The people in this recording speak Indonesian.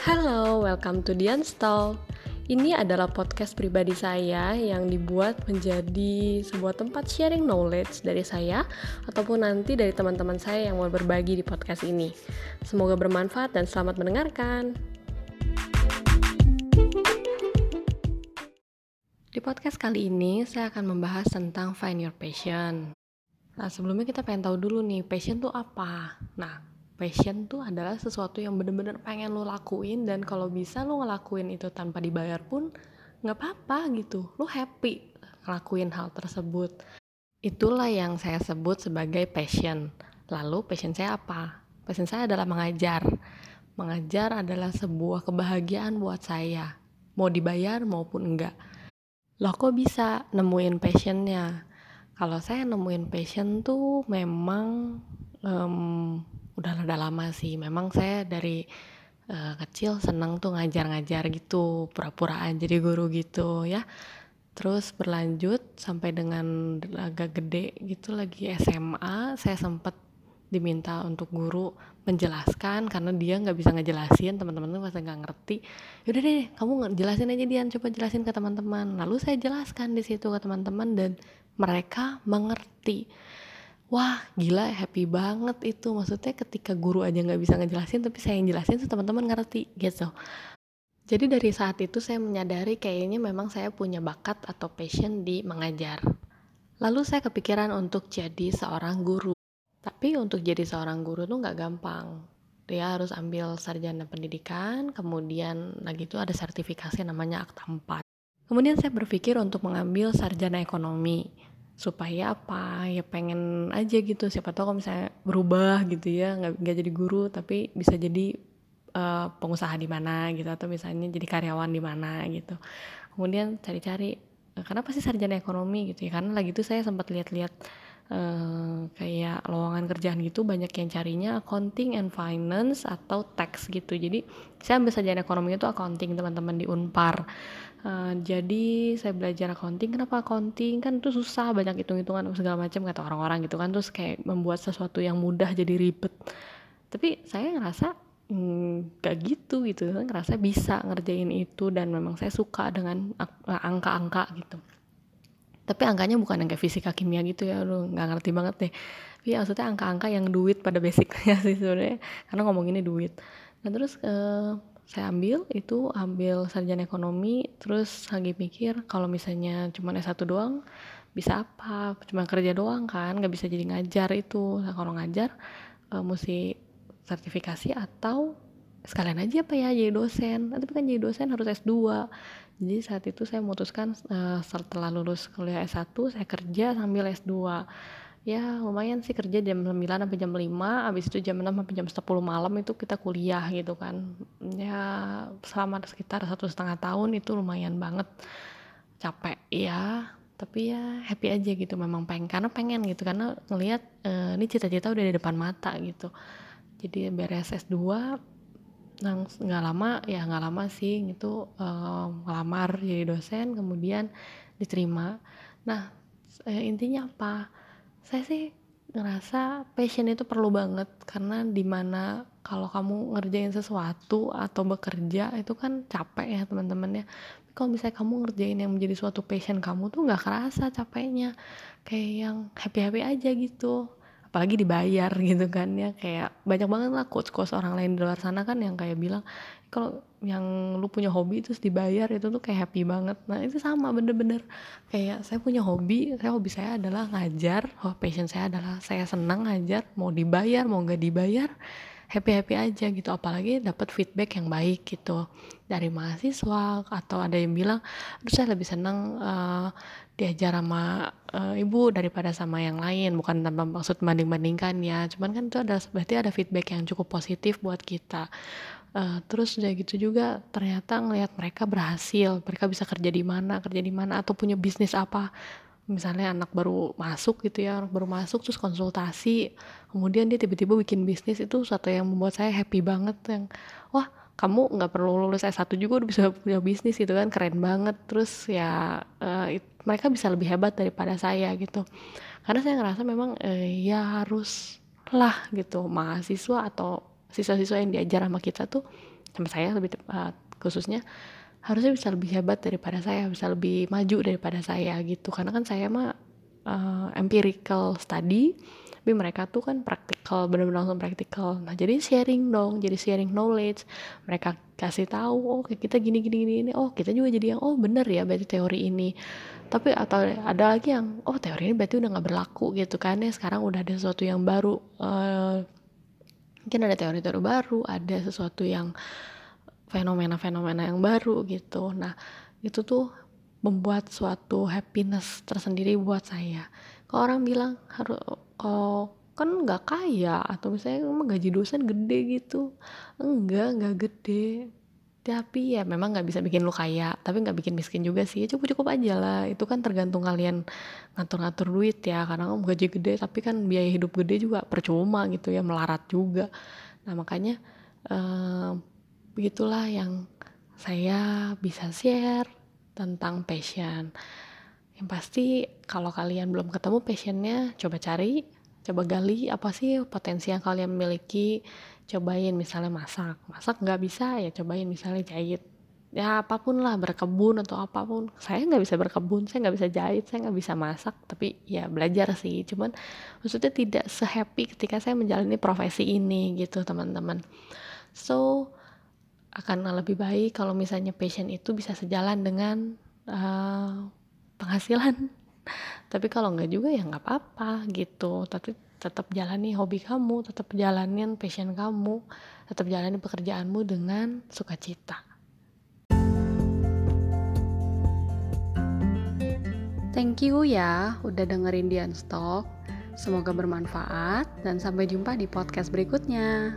Halo, welcome to The Unstall. Ini adalah podcast pribadi saya yang dibuat menjadi sebuah tempat sharing knowledge dari saya ataupun nanti dari teman-teman saya yang mau berbagi di podcast ini. Semoga bermanfaat dan selamat mendengarkan. Di podcast kali ini saya akan membahas tentang find your passion. Nah, sebelumnya kita pengen tahu dulu nih, passion tuh apa? Nah, passion tuh adalah sesuatu yang bener-bener pengen lo lakuin dan kalau bisa lo ngelakuin itu tanpa dibayar pun nggak apa-apa gitu. Lo happy ngelakuin hal tersebut. Itulah yang saya sebut sebagai passion. Lalu passion saya apa? Passion saya adalah mengajar. Mengajar adalah sebuah kebahagiaan buat saya. Mau dibayar maupun enggak lo kok bisa nemuin passionnya? Kalau saya nemuin passion tuh memang um, udah rada lama sih. Memang saya dari uh, kecil seneng tuh ngajar-ngajar gitu pura-puraan jadi guru gitu ya. Terus berlanjut sampai dengan agak gede gitu lagi SMA saya sempet diminta untuk guru menjelaskan karena dia nggak bisa ngejelasin teman-teman tuh pasti nggak ngerti. Yaudah deh kamu jelasin aja dia coba jelasin ke teman-teman. Lalu saya jelaskan di situ ke teman-teman dan mereka mengerti wah gila happy banget itu. Maksudnya ketika guru aja nggak bisa ngejelasin tapi saya yang jelasin tuh teman-teman ngerti gitu. Jadi dari saat itu saya menyadari kayaknya memang saya punya bakat atau passion di mengajar. Lalu saya kepikiran untuk jadi seorang guru. Tapi untuk jadi seorang guru tuh nggak gampang. Dia harus ambil sarjana pendidikan kemudian lagi itu ada sertifikasi namanya akta 4 kemudian saya berpikir untuk mengambil sarjana ekonomi supaya apa? Ya pengen aja gitu. Siapa tahu kalau misalnya berubah gitu ya nggak nggak jadi guru tapi bisa jadi uh, pengusaha di mana gitu atau misalnya jadi karyawan di mana gitu. Kemudian cari-cari uh, kenapa sih sarjana ekonomi gitu ya. Karena lagi itu saya sempat lihat-lihat uh, kayak lowongan kerjaan gitu banyak yang carinya accounting and finance atau tax gitu. Jadi saya ambil sarjana ekonomi itu accounting teman-teman di Unpar Uh, jadi saya belajar accounting. Kenapa accounting? Kan itu susah, banyak hitung-hitungan segala macam kata orang-orang gitu kan. Terus kayak membuat sesuatu yang mudah jadi ribet. Tapi saya ngerasa gak gitu gitu. Saya ngerasa bisa ngerjain itu dan memang saya suka dengan angka-angka gitu. Tapi angkanya bukan yang kayak fisika kimia gitu ya, lu nggak ngerti banget deh. Tapi maksudnya angka-angka yang duit pada basicnya sih sebenarnya. Karena ngomonginnya duit. Nah terus uh, saya ambil itu ambil sarjana ekonomi terus lagi mikir kalau misalnya cuma S1 doang bisa apa? Cuma kerja doang kan nggak bisa jadi ngajar itu. Nah, kalau ngajar uh, mesti sertifikasi atau sekalian aja apa ya jadi dosen. Tapi kan jadi dosen harus S2 jadi saat itu saya memutuskan uh, setelah lulus kuliah S1 saya kerja sambil S2 ya lumayan sih kerja jam 9 sampai jam 5 habis itu jam 6 sampai jam 10 malam itu kita kuliah gitu kan. Ya selama sekitar satu setengah tahun itu lumayan banget. Capek ya tapi ya happy aja gitu memang pengen karena pengen gitu karena ngelihat uh, ini cita-cita udah di depan mata gitu. Jadi beres S2 nggak lama ya nggak lama sih gitu uh, ngelamar jadi dosen kemudian diterima. Nah eh, intinya apa saya sih ngerasa passion itu perlu banget karena di mana kalau kamu ngerjain sesuatu atau bekerja itu kan capek ya teman-teman ya. Kalau misalnya kamu ngerjain yang menjadi suatu passion kamu tuh nggak kerasa capeknya. Kayak yang happy happy aja gitu apalagi dibayar gitu kan ya. Kayak banyak banget lah coach coach orang lain di luar sana kan yang kayak bilang kalau yang lu punya hobi terus dibayar itu tuh kayak happy banget. Nah itu sama bener-bener. Kayak saya punya hobi saya hobi saya adalah ngajar oh passion saya adalah saya senang ngajar mau dibayar mau nggak dibayar happy happy aja gitu. Apalagi dapat feedback yang baik gitu. Dari mahasiswa atau ada yang bilang aduh saya lebih senang uh, diajar sama uh, ibu daripada sama yang lain. Bukan tanpa maksud banding bandingkan ya. Cuman kan itu ada berarti ada feedback yang cukup positif buat kita. Uh, terus udah gitu juga ternyata ngelihat mereka berhasil, mereka bisa kerja di mana, kerja di mana atau punya bisnis apa. Misalnya anak baru masuk gitu ya, anak baru masuk terus konsultasi, kemudian dia tiba-tiba bikin bisnis itu satu yang membuat saya happy banget yang wah kamu nggak perlu lulus S1 juga udah bisa punya bisnis gitu kan keren banget. Terus ya uh, mereka bisa lebih hebat daripada saya gitu. Karena saya ngerasa memang uh, ya harus lah gitu. Mahasiswa atau siswa-siswa yang diajar sama kita tuh sama saya lebih tepat khususnya harusnya bisa lebih hebat daripada saya bisa lebih maju daripada saya gitu. Karena kan saya mah uh, empirical study tapi mereka tuh kan praktikal benar-benar langsung praktikal. Nah jadi sharing dong jadi sharing knowledge. Mereka kasih tahu oh kita gini gini gini ini oh kita juga jadi yang oh bener ya berarti teori ini. Tapi atau ada lagi yang oh teori ini berarti udah nggak berlaku gitu kan. Ya sekarang udah ada sesuatu yang baru uh, mungkin ada teori-teori baru ada sesuatu yang fenomena-fenomena yang baru gitu. Nah itu tuh membuat suatu happiness tersendiri buat saya. Kalau orang bilang harus kok kan nggak kaya atau misalnya emang gaji dosen gede gitu. Enggak nggak gede. Tapi ya memang nggak bisa bikin lu kaya tapi nggak bikin miskin juga sih. Cukup cukup aja lah. Itu kan tergantung kalian ngatur-ngatur duit ya. Karena kamu gaji gede tapi kan biaya hidup gede juga percuma gitu ya melarat juga. Nah makanya eh, begitulah yang saya bisa share tentang passion. Yang pasti kalau kalian belum ketemu passionnya coba cari coba gali apa sih potensi yang kalian miliki. Cobain misalnya masak. Masak nggak bisa ya cobain misalnya jahit. Ya apa pun lah berkebun atau apa pun. Saya nggak bisa berkebun saya nggak bisa jahit saya nggak bisa masak. Tapi ya belajar sih. Cuman maksudnya tidak sehappy ketika saya menjalani profesi ini gitu teman-teman. So akan lebih baik kalau misalnya passion itu bisa sejalan dengan uh, penghasilan tapi kalau nggak juga ya nggak apa-apa gitu tapi tetap jalani hobi kamu tetap jalanin passion kamu tetap jalani pekerjaanmu dengan sukacita Thank you ya udah dengerin Dian Stock. Semoga bermanfaat dan sampai jumpa di podcast berikutnya.